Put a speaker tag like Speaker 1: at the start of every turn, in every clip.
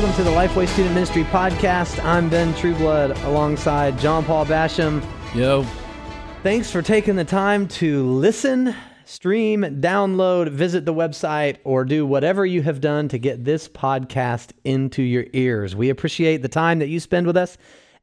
Speaker 1: Welcome to the Lifeway Student Ministry Podcast. I'm Ben Trueblood alongside John Paul Basham.
Speaker 2: Yo.
Speaker 1: Thanks for taking the time to listen, stream, download, visit the website, or do whatever you have done to get this podcast into your ears. We appreciate the time that you spend with us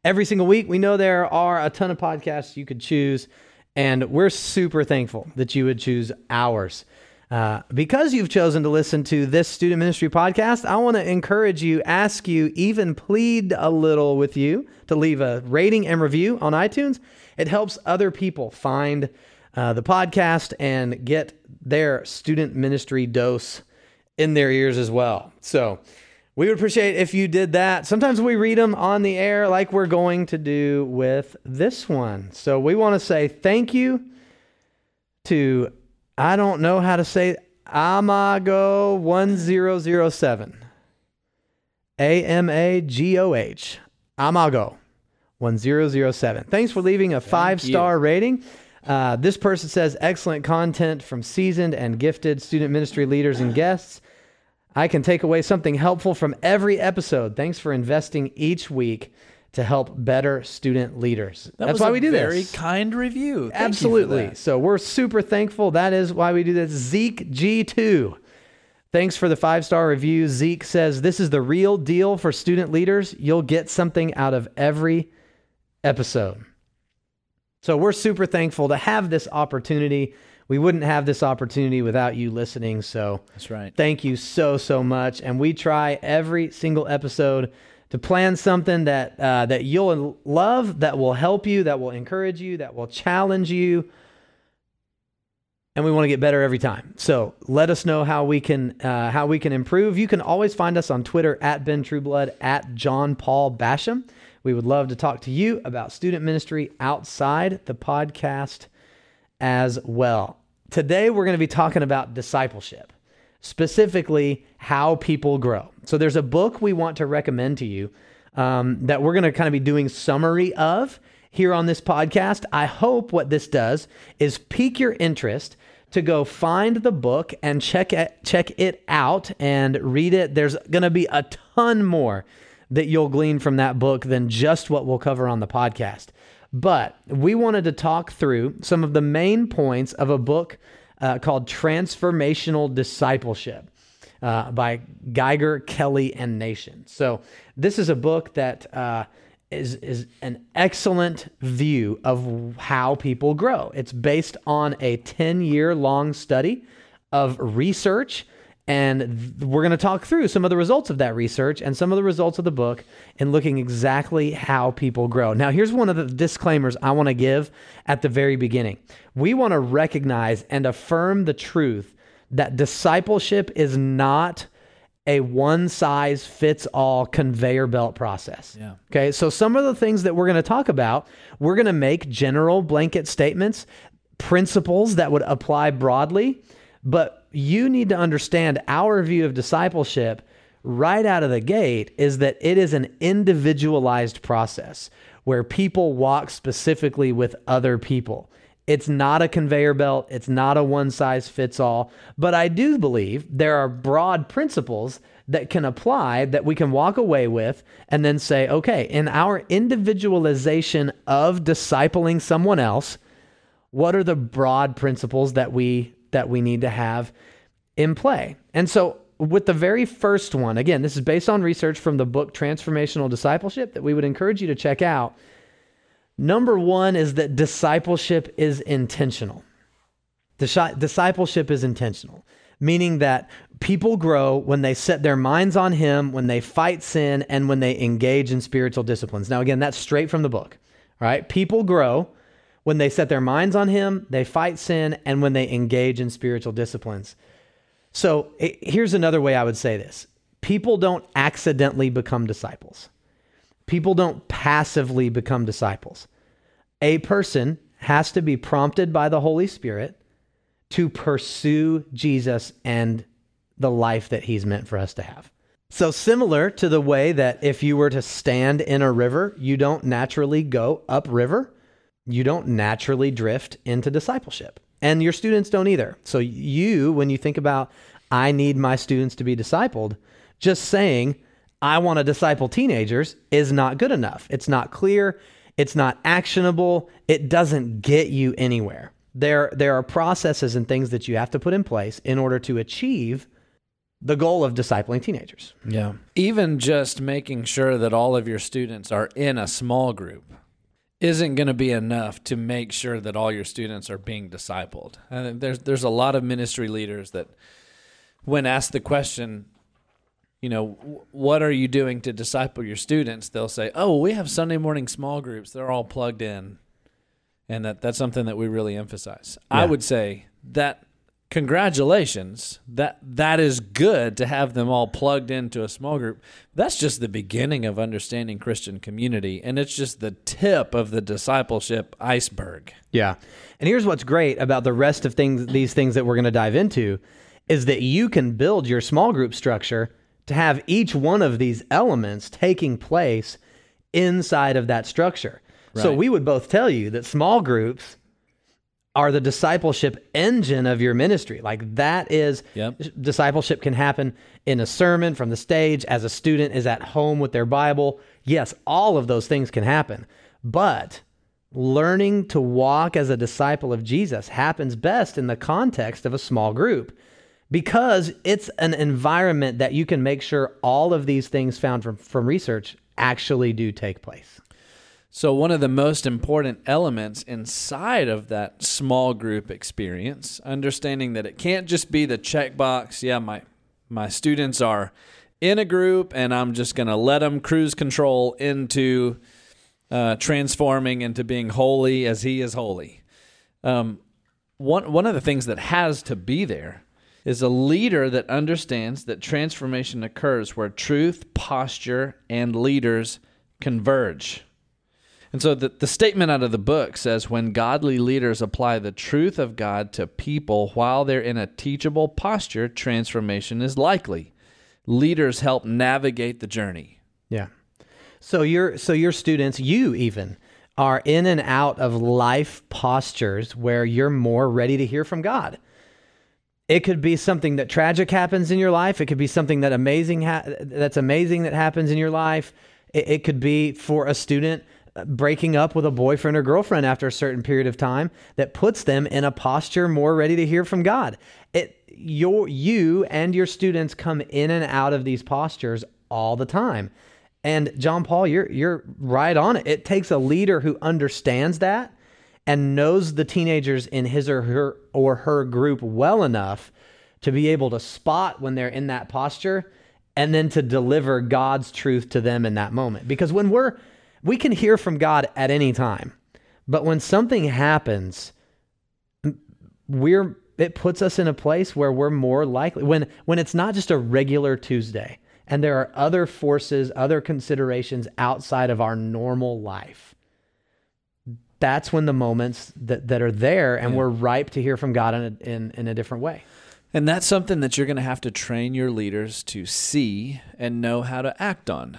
Speaker 1: every single week. We know there are a ton of podcasts you could choose, and we're super thankful that you would choose ours. Uh, because you've chosen to listen to this student ministry podcast, I want to encourage you, ask you, even plead a little with you to leave a rating and review on iTunes. It helps other people find uh, the podcast and get their student ministry dose in their ears as well. So we would appreciate if you did that. Sometimes we read them on the air, like we're going to do with this one. So we want to say thank you to I don't know how to say Amago 1007. A M A G O H. Amago 1007. Thanks for leaving a five star rating. Uh, this person says excellent content from seasoned and gifted student ministry leaders and guests. I can take away something helpful from every episode. Thanks for investing each week to help better student leaders.
Speaker 2: That
Speaker 1: That's why we do
Speaker 2: very
Speaker 1: this.
Speaker 2: Very kind review. Thank
Speaker 1: Absolutely. So we're super thankful. That is why we do this. Zeke G2. Thanks for the five star review. Zeke says, This is the real deal for student leaders. You'll get something out of every episode. So we're super thankful to have this opportunity. We wouldn't have this opportunity without you listening. So
Speaker 2: That's right.
Speaker 1: thank you so so much and we try every single episode to plan something that uh, that you'll love that will help you that will encourage you that will challenge you. And we want to get better every time. So let us know how we can uh, how we can improve. You can always find us on twitter at ben trueblood at john paul basham we would love to talk to you about student ministry outside the podcast as well. Today we're going to be talking about discipleship specifically how people grow. So there's a book we want to recommend to you um, that we're going to kind of be doing summary of here on this podcast. I hope what this does is pique your interest to go find the book and check it, check it out and read it. There's going to be a ton more that you'll glean from that book than just what we'll cover on the podcast. But we wanted to talk through some of the main points of a book uh, called Transformational Discipleship uh, by Geiger, Kelley, and Nation. So this is a book that uh, is is an excellent view of how people grow. It's based on a ten year long study of research. And th- we're going to talk through some of the results of that research and some of the results of the book and looking exactly how people grow. Now, here's one of the disclaimers I want to give at the very beginning. We want to recognize and affirm the truth that discipleship is not a one size fits all conveyor belt process.
Speaker 2: Yeah.
Speaker 1: Okay. So, some of the things that we're going to talk about, we're going to make general blanket statements, principles that would apply broadly, but you need to understand our view of discipleship right out of the gate is that it is an individualized process where people walk specifically with other people. It's not a conveyor belt, it's not a one size fits all, but I do believe there are broad principles that can apply that we can walk away with and then say, okay, in our individualization of discipling someone else, what are the broad principles that we that we need to have in play? And so with the very first one, again, this is based on research from the book Transformational Discipleship that we would encourage you to check out. Number one is that discipleship is intentional. Discipleship is intentional, meaning that people grow when they set their minds on Him, when they fight sin, and when they engage in spiritual disciplines. Now, again, that's straight from the book. right? People grow when they set their minds on Him, they fight sin, and when they engage in spiritual disciplines. So it, here's another way I would say this people don't accidentally become disciples, people don't passively become disciples. A person has to be prompted by the Holy Spirit to pursue Jesus and the life that He's meant for us to have. So, similar to the way that if you were to stand in a river, you don't naturally go upriver, you don't naturally drift into discipleship. And your students don't either. So, you, when you think about, I need my students to be discipled, just saying, I want to disciple teenagers is not good enough. It's not clear, it's not actionable, it doesn't get you anywhere. There there are processes and things that you have to put in place in order to achieve the goal of discipling teenagers.
Speaker 2: Yeah. Even just making sure that all of your students are in a small group isn't going to be enough to make sure that all your students are being discipled. And there's there's a lot of ministry leaders that when asked the question, you know, what are you doing to disciple your students? They'll say, "Oh, we have Sunday morning small groups. They're all plugged in." And that that's something that we really emphasize. Yeah. I would say that congratulations. That that is good to have them all plugged into a small group. That's just the beginning of understanding christian community and it's just the tip of the discipleship iceberg.
Speaker 1: Yeah. And here's what's great about the rest of things these things that we're going to dive into is that you can build your small group structure to have each one of these elements taking place inside of that structure. Right. so we would both tell you that small groups are the discipleship engine of your ministry. Like that is yep. discipleship can happen in a sermon from the stage as a student is at home with their Bible. Yes, all of those things can happen. But learning to walk as a disciple of Jesus happens best in the context of a small group because it's an environment that you can make sure all of these things found from, from research actually do take place.
Speaker 2: So, one of the most important elements inside of that small group experience, understanding that it can't just be the checkbox, yeah, my, my students are in a group and I'm just going to let them cruise control into uh, transforming into being holy as He is holy. Um, one, one of the things that has to be there is a leader that understands that transformation occurs where truth, posture, and leaders converge. And so the, the statement out of the book says when godly leaders apply the truth of God to people while they're in a teachable posture, transformation is likely. Leaders help navigate the journey.
Speaker 1: Yeah. So your so your students, you even are in and out of life postures where you're more ready to hear from God. It could be something that tragic happens in your life. It could be something that amazing ha- that's amazing that happens in your life. It, it could be for a student breaking up with a boyfriend or girlfriend after a certain period of time that puts them in a posture more ready to hear from God. It your you and your students come in and out of these postures all the time. And John Paul, you're you're right on it. It takes a leader who understands that and knows the teenagers in his or her or her group well enough to be able to spot when they're in that posture and then to deliver God's truth to them in that moment. Because when we're we can hear from God at any time. But when something happens, we're it puts us in a place where we're more likely when when it's not just a regular Tuesday and there are other forces, other considerations outside of our normal life. That's when the moments that, that are there and yeah. we're ripe to hear from God in a, in, in a different way.
Speaker 2: And that's something that you're going to have to train your leaders to see and know how to act on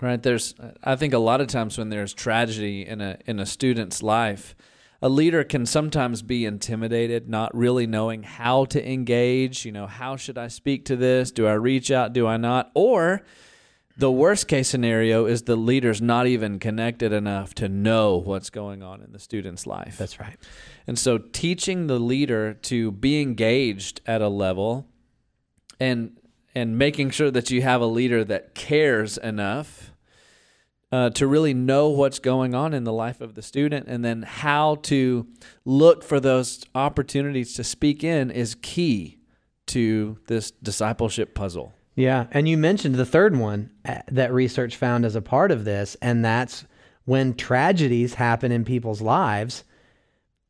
Speaker 2: right? There's i think a lot of times when there's tragedy in a in a student's life a leader can sometimes be intimidated not really knowing how to engage you know how should i speak to this? Do i reach out? Do i not? Or the worst case scenario is the leader's not even connected enough to know what's going on in the student's life.
Speaker 1: That's right.
Speaker 2: And so teaching the leader to be engaged at a level and and making sure that you have a leader that cares enough uh, to really know what's going on in the life of the student and then how to look for those opportunities to speak in is key to this discipleship puzzle.
Speaker 1: Yeah. And you mentioned the third one uh, that research found as a part of this, and that's when tragedies happen in people's lives,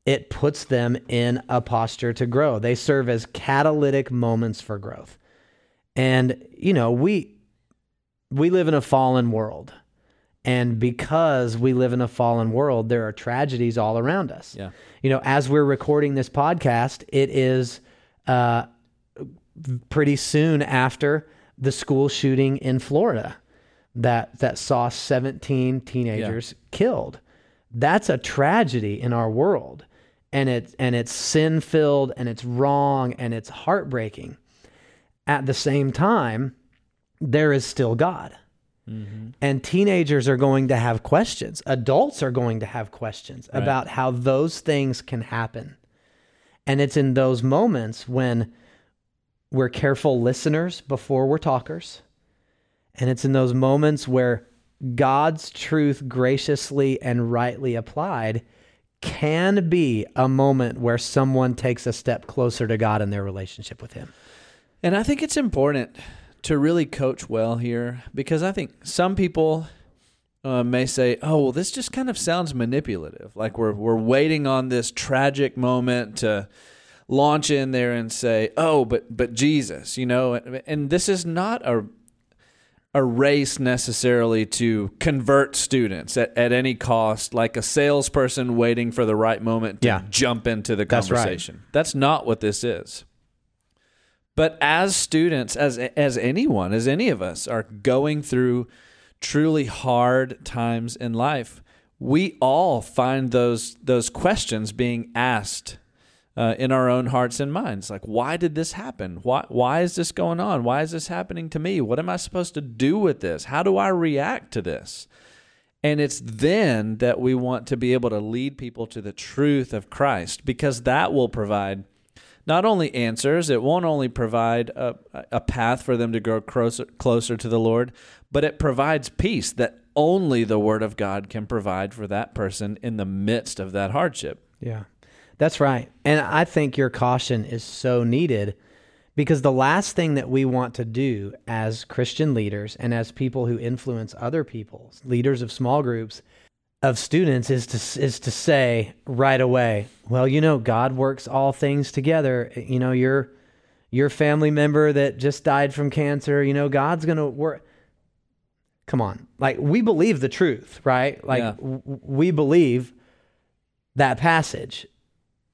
Speaker 1: it puts them in a posture to grow. They serve as catalytic moments for growth. And, you know, we we live in a fallen world. And because we live in a fallen world, there are tragedies all around us.
Speaker 2: Yeah.
Speaker 1: You know, as we're recording this podcast, it is uh, pretty soon after the school shooting in Florida that that saw 17 teenagers yeah. killed. That's a tragedy in our world. And it's and it's sin filled and it's wrong and it's heartbreaking. At the same time, there is still God. Mm-hmm. And teenagers are going to have questions. Adults are going to have questions
Speaker 2: Right.
Speaker 1: about how those things can happen. And it's in those moments when we're careful listeners before we're talkers. And it's in those moments where God's truth graciously and rightly applied can be a moment where someone takes a step closer to God in their relationship with Him.
Speaker 2: And I think it's important to really coach well here because I think some people uh, may say, "Oh, well, this just kind of sounds manipulative. Like we're we're waiting on this tragic moment to launch in there and say, "Oh, but but Jesus," you know." And, and this is not a a race necessarily to convert students at, at any cost, like a salesperson waiting for the right moment to
Speaker 1: Yeah.
Speaker 2: jump into the
Speaker 1: That's right.
Speaker 2: conversation. That's not what this is. But as students, as as anyone, as any of us are going through truly hard times in life, we all find those those questions being asked uh, in our own hearts and minds. Like, why did this happen? Why why is this going on? Why is this happening to me? What am I supposed to do with this? How do I react to this? And it's then that we want to be able to lead people to the truth of Christ because that will provide not only answers, it won't only provide a, a path for them to grow closer, closer to the Lord, but it provides peace that only the Word of God can provide for that person in the midst of that hardship.
Speaker 1: Yeah, that's right. And I think your caution is so needed because the last thing that we want to do as Christian leaders and as people who influence other people, leaders of small groups of students, is to is to say right away, well, you know, God works all things together. You know, your your family member that just died from cancer. You know, God's going to work. Come on, like we believe the truth, right? Like
Speaker 2: Yeah.
Speaker 1: w- we believe that passage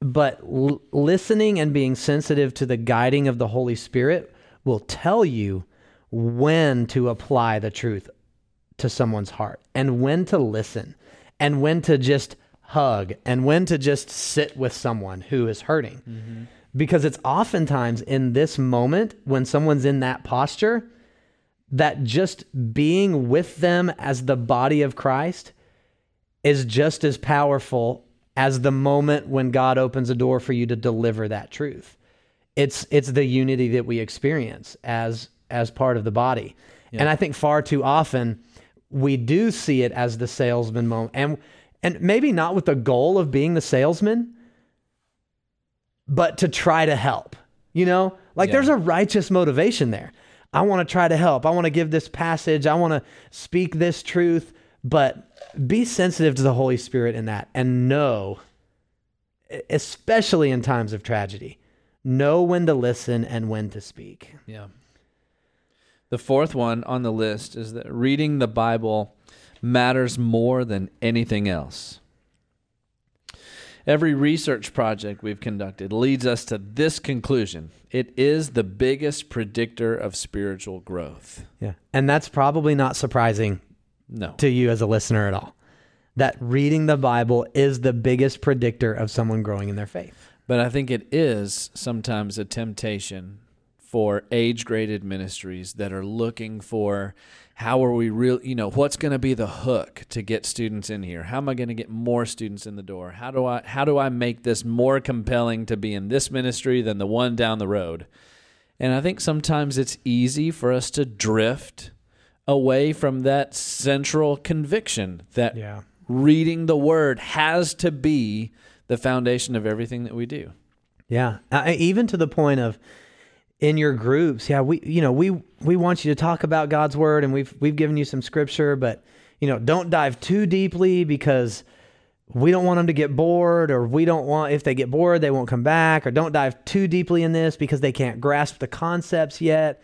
Speaker 1: but l- listening and being sensitive to the guiding of the Holy Spirit will tell you when to apply the truth to someone's heart and when to listen and when to just hug and when to just sit with someone who is hurting. Mm-hmm. Because it's oftentimes in this moment when someone's in that posture that just being with them as the body of Christ is just as powerful as the moment when God opens a door for you to deliver that truth. It's it's the unity that we experience as as part of the body. And I think far too often we do see it as the salesman moment and and maybe not with the goal of being the salesman but to try to help. You know? Like
Speaker 2: Yeah.
Speaker 1: there's a righteous motivation there. I want to try to help. I want to give this passage. I want to speak this truth, but be sensitive to the Holy Spirit in that and know, especially in times of tragedy, know when to listen and when to speak.
Speaker 2: Yeah. The fourth one on the list is that reading the Bible matters more than anything else. Every research project we've conducted leads us to this conclusion it is the biggest predictor of spiritual growth.
Speaker 1: Yeah. And that's probably not surprising
Speaker 2: No.
Speaker 1: to you as a listener at all. That reading the Bible is the biggest predictor of someone growing in their faith.
Speaker 2: But I think it is sometimes a temptation for age graded ministries that are looking for how are we real you know what's going to be the hook to get students in here? How am i going to get more students in the door? How do i how do i make this more compelling to be in this ministry than the one down the road? And i think sometimes it's easy for us to drift away from that central conviction that
Speaker 1: Yeah.
Speaker 2: reading the word has to be the foundation of everything that we do.
Speaker 1: Yeah, uh, even to the point of in your groups, yeah, we you know we we want you to talk about God's word, and we've we've given you some scripture, but you know don't dive too deeply because we don't want them to get bored, or we don't want if they get bored they won't come back, or don't dive too deeply in this because they can't grasp the concepts yet.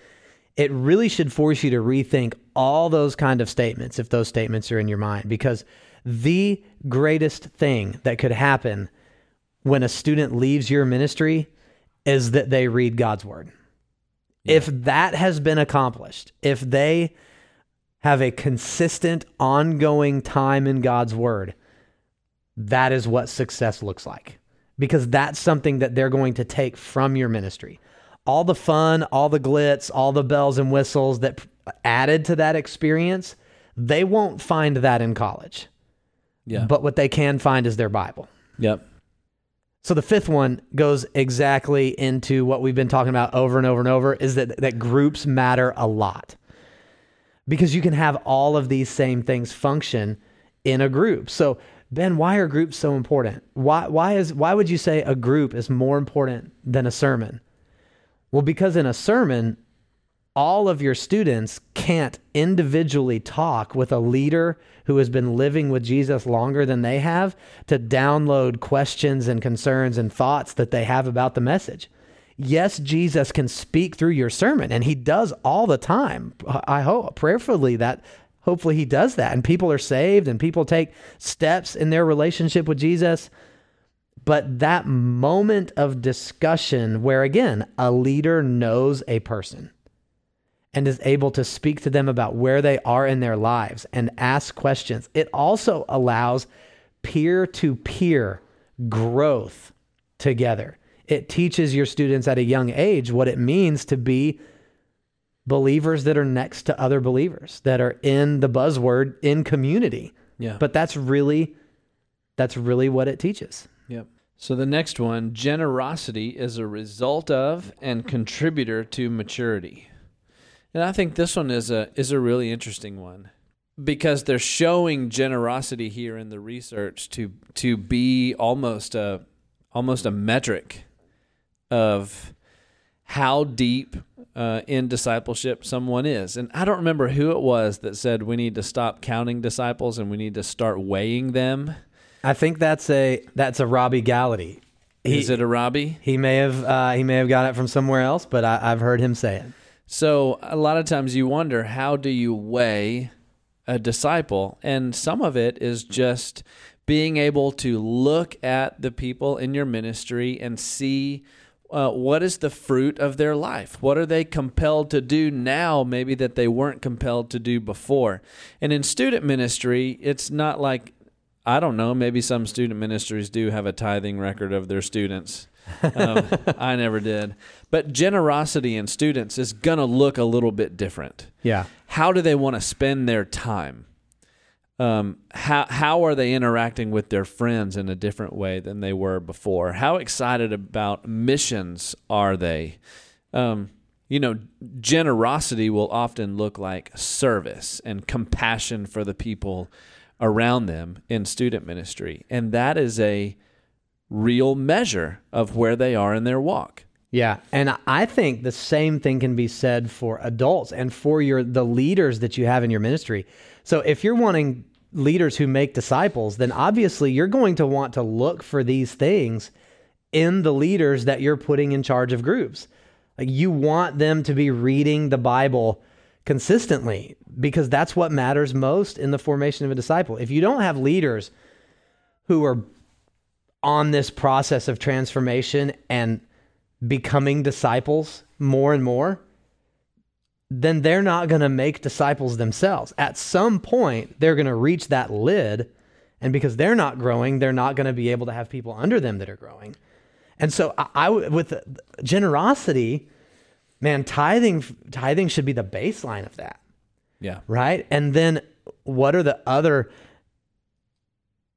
Speaker 1: It really should force you to rethink all those kind of statements if those statements are in your mind, because the greatest thing that could happen when a student leaves your ministry is that they read God's word. If that has been accomplished, if they have a consistent, ongoing time in God's word, that is what success looks like because that's something that they're going to take from your ministry. All the fun, all the glitz, all the bells and whistles that added to that experience, they won't find that in college.
Speaker 2: Yeah.
Speaker 1: But what they can find is their Bible.
Speaker 2: yep.
Speaker 1: So the fifth one goes exactly into what we've been talking about over and over and over is that that groups matter a lot. Because you can have all of these same things function in a group. So Ben, why are groups so important? Why why is why would you say a group is more important than a sermon? Well, because in a sermon, all of your students can't individually talk with a leader who has been living with Jesus longer than they have to download questions and concerns and thoughts that they have about the message. Yes, Jesus can speak through your sermon, and he does all the time. I hope prayerfully that hopefully he does that, and people are saved and people take steps in their relationship with Jesus. But that moment of discussion where, again, a leader knows a person and is able to speak to them about where they are in their lives and ask questions, it also allows peer to peer growth together. It teaches your students at a young age what it means to be believers that are next to other believers that are in the buzzword in community.
Speaker 2: Yeah.
Speaker 1: But that's really that's really what it teaches.
Speaker 2: Yep. So the next one, generosity is a result of and contributor to maturity. And I think this one is a is a really interesting one because they're showing generosity here in the research to to be almost a almost a metric of how deep uh, in discipleship someone is. And I don't remember who it was that said we need to stop counting disciples and we need to start weighing them.
Speaker 1: I think that's a that's a Robbie Gallaty. He,
Speaker 2: Is it a Robbie?
Speaker 1: he may have uh, he may have got it from somewhere else, but I, I've heard him say it.
Speaker 2: So a lot of times you wonder how do you weigh a disciple, and some of it is just being able to look at the people in your ministry and see uh, what is the fruit of their life. What are they compelled to do now, maybe that they weren't compelled to do before? And in student ministry, it's not like I don't know. Maybe some student ministries do have a tithing record of their students. Um, I never did. But generosity in students is going to look a little bit different.
Speaker 1: Yeah.
Speaker 2: How do they want to spend their time? Um, how how are they interacting with their friends in a different way than they were before? How excited about missions are they? Um, you know, generosity will often look like service and compassion for the people around them in student ministry, and that is a real measure of where they are in their walk.
Speaker 1: Yeah, and I think the same thing can be said for adults and for your the leaders that you have in your ministry. So if you're wanting leaders who make disciples, then obviously you're going to want to look for these things in the leaders that you're putting in charge of groups. Like you want them to be reading the Bible consistently because that's what matters most in the formation of a disciple. If you don't have leaders who are on this process of transformation and becoming disciples more and more, then they're not going to make disciples themselves. At some point, they're going to reach that lid. And because they're not growing, they're not going to be able to have people under them that are growing. And so, I, I with generosity, man, tithing, tithing should be the baseline of that,
Speaker 2: Yeah.
Speaker 1: right? And then, what are the other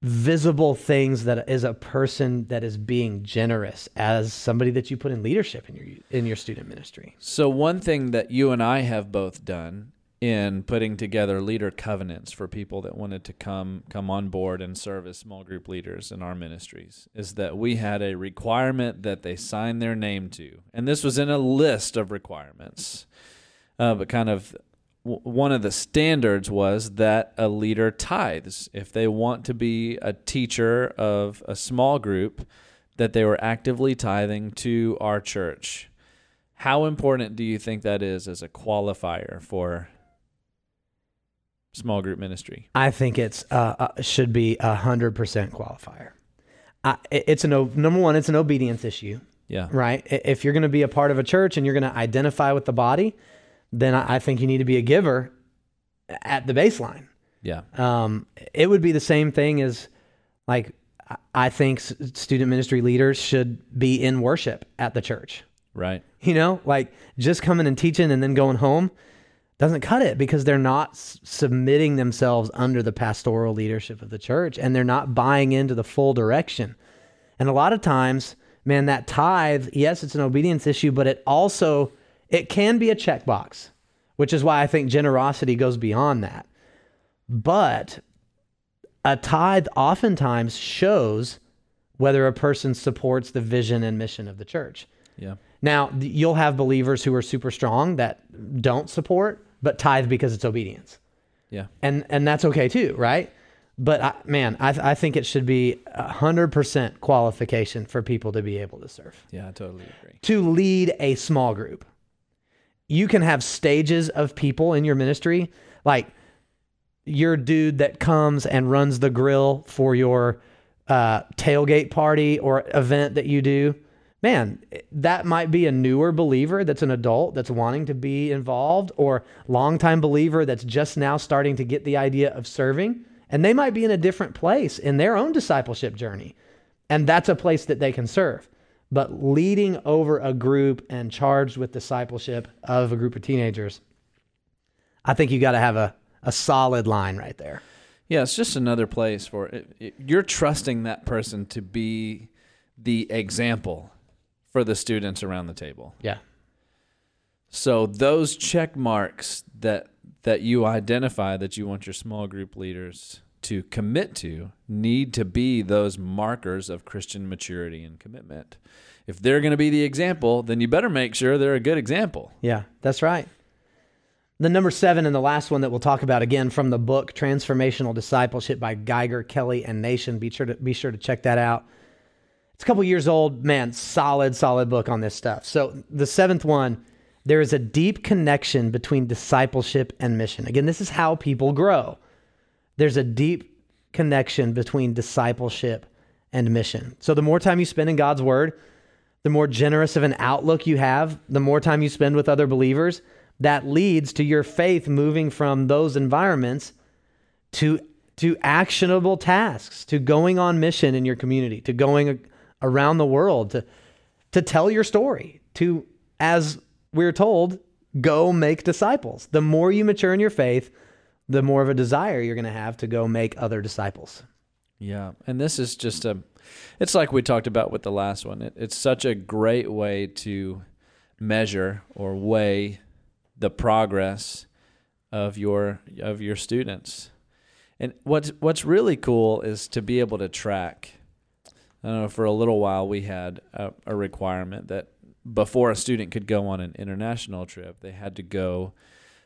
Speaker 1: visible things that is a person that is being generous as somebody that you put in leadership in your in your student ministry.
Speaker 2: So one thing that you and I have both done in putting together leader covenants for people that wanted to come come on board and serve as small group leaders in our ministries is that we had a requirement that they sign their name to, and this was in a list of requirements, uh, but kind of one of the standards was that a leader tithes if they want to be a teacher of a small group that they were actively tithing to our church how important do you think that is as a qualifier for small group ministry
Speaker 1: I think it's uh, uh, should be a hundred percent qualifier. I, it's an number one. It's an obedience issue,
Speaker 2: yeah
Speaker 1: right? If you're going to be a part of a church and you're going to identify with the body, then I I think you need to be a giver at the baseline.
Speaker 2: yeah
Speaker 1: Um, it would be the same thing as like I- I think student ministry leaders should be in worship at the church.
Speaker 2: right
Speaker 1: You know, like just coming and teaching and then going home doesn't cut it because they're not s- submitting themselves under the pastoral leadership of the church and they're not buying into the full direction. And a lot of times, man, that tithe, yes, it's an obedience issue, but it also it can be a checkbox, which is why I think generosity goes beyond that. But a tithe oftentimes shows whether a person supports the vision and mission of the church.
Speaker 2: Yeah.
Speaker 1: Now, you'll have believers who are super strong that don't support, but tithe because it's obedience.
Speaker 2: Yeah.
Speaker 1: And and that's okay too, right? But I, man, I, th- I think it should be a hundred percent qualification for people to be able to serve,
Speaker 2: Yeah, I totally agree.
Speaker 1: to lead a small group. You can have stages of people in your ministry, like your dude that comes and runs the grill for your uh, tailgate party or event that you do. Man, that might be a newer believer that's an adult that's wanting to be involved, or longtime believer that's just now starting to get the idea of serving. And they might be in a different place in their own discipleship journey. And that's a place that they can serve. But leading over a group and charged with discipleship of a group of teenagers, I think you got to have a, a solid line right there.
Speaker 2: Yeah, it's just another place for it, it- you're trusting that person to be the example for the students around the table.
Speaker 1: Yeah.
Speaker 2: So those check marks that that you identify that you want your small group leaders to commit to need to be those markers of Christian maturity and commitment. If they're going to be the example, then you better make sure they're a good example.
Speaker 1: Yeah, that's right. The number seven and the last one that we'll talk about again from the book Transformational Discipleship by Geiger, Kelley, and Nation. Be sure to be sure to check that out. It's a couple years old, man. Solid, solid book on this stuff. So the seventh one, there is a deep connection between discipleship and mission. Again, this is how people grow. There's a deep connection between discipleship and mission. So the more time you spend in God's word, the more generous of an outlook you have, the more time you spend with other believers, that leads to your faith moving from those environments to to actionable tasks, to going on mission in your community, to going around the world to to tell your story, to as we're told, go make disciples. The more you mature in your faith, the more of a desire you're going to have to go make other disciples.
Speaker 2: Yeah, and this is just a it's like we talked about with the last one. It, it's such a great way to measure or weigh the progress of your of your students. And what's what's really cool is to be able to track. I don't know. For a little while, we had a, a requirement that before a student could go on an international trip, they had to go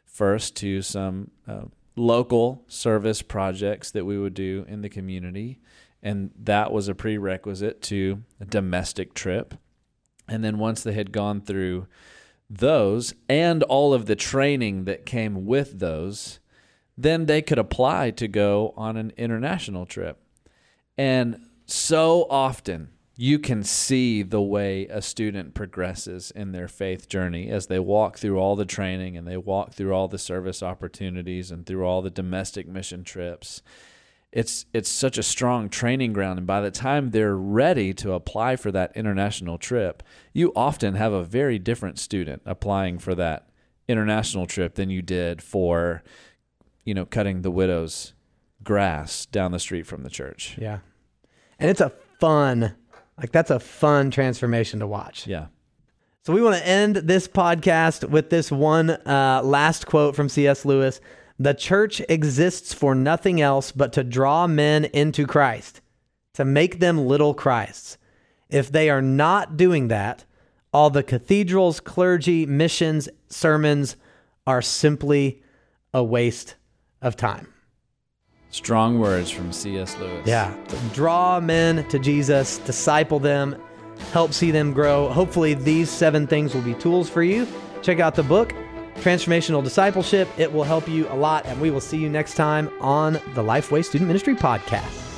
Speaker 2: first to some uh, local service projects that we would do in the community, and that was a prerequisite to a domestic trip. And then once they had gone through those and all of the training that came with those, then they could apply to go on an international trip. And so often you can see the way a student progresses in their faith journey as they walk through all the training and they walk through all the service opportunities and through all the domestic mission trips. It's it's such a strong training ground and by the time they're ready to apply for that international trip, you often have a very different student applying for that international trip than you did for you know cutting the widow's grass down the street from the church.
Speaker 1: Yeah. And it's a fun, like that's a fun transformation to watch.
Speaker 2: Yeah.
Speaker 1: So we want to end this podcast with this one uh, last quote from C.S. Lewis. The church exists for nothing else but to draw men into Christ, to make them little Christs. If they are not doing that, all the cathedrals, clergy, missions, sermons are simply a waste of time.
Speaker 2: Strong words from C.S. Lewis.
Speaker 1: Yeah. Draw men to Jesus, disciple them, help see them grow. Hopefully, these seven things will be tools for you. Check out the book, Transformational Discipleship. It will help you a lot, and we will see you next time on the Lifeway Student Ministry Podcast.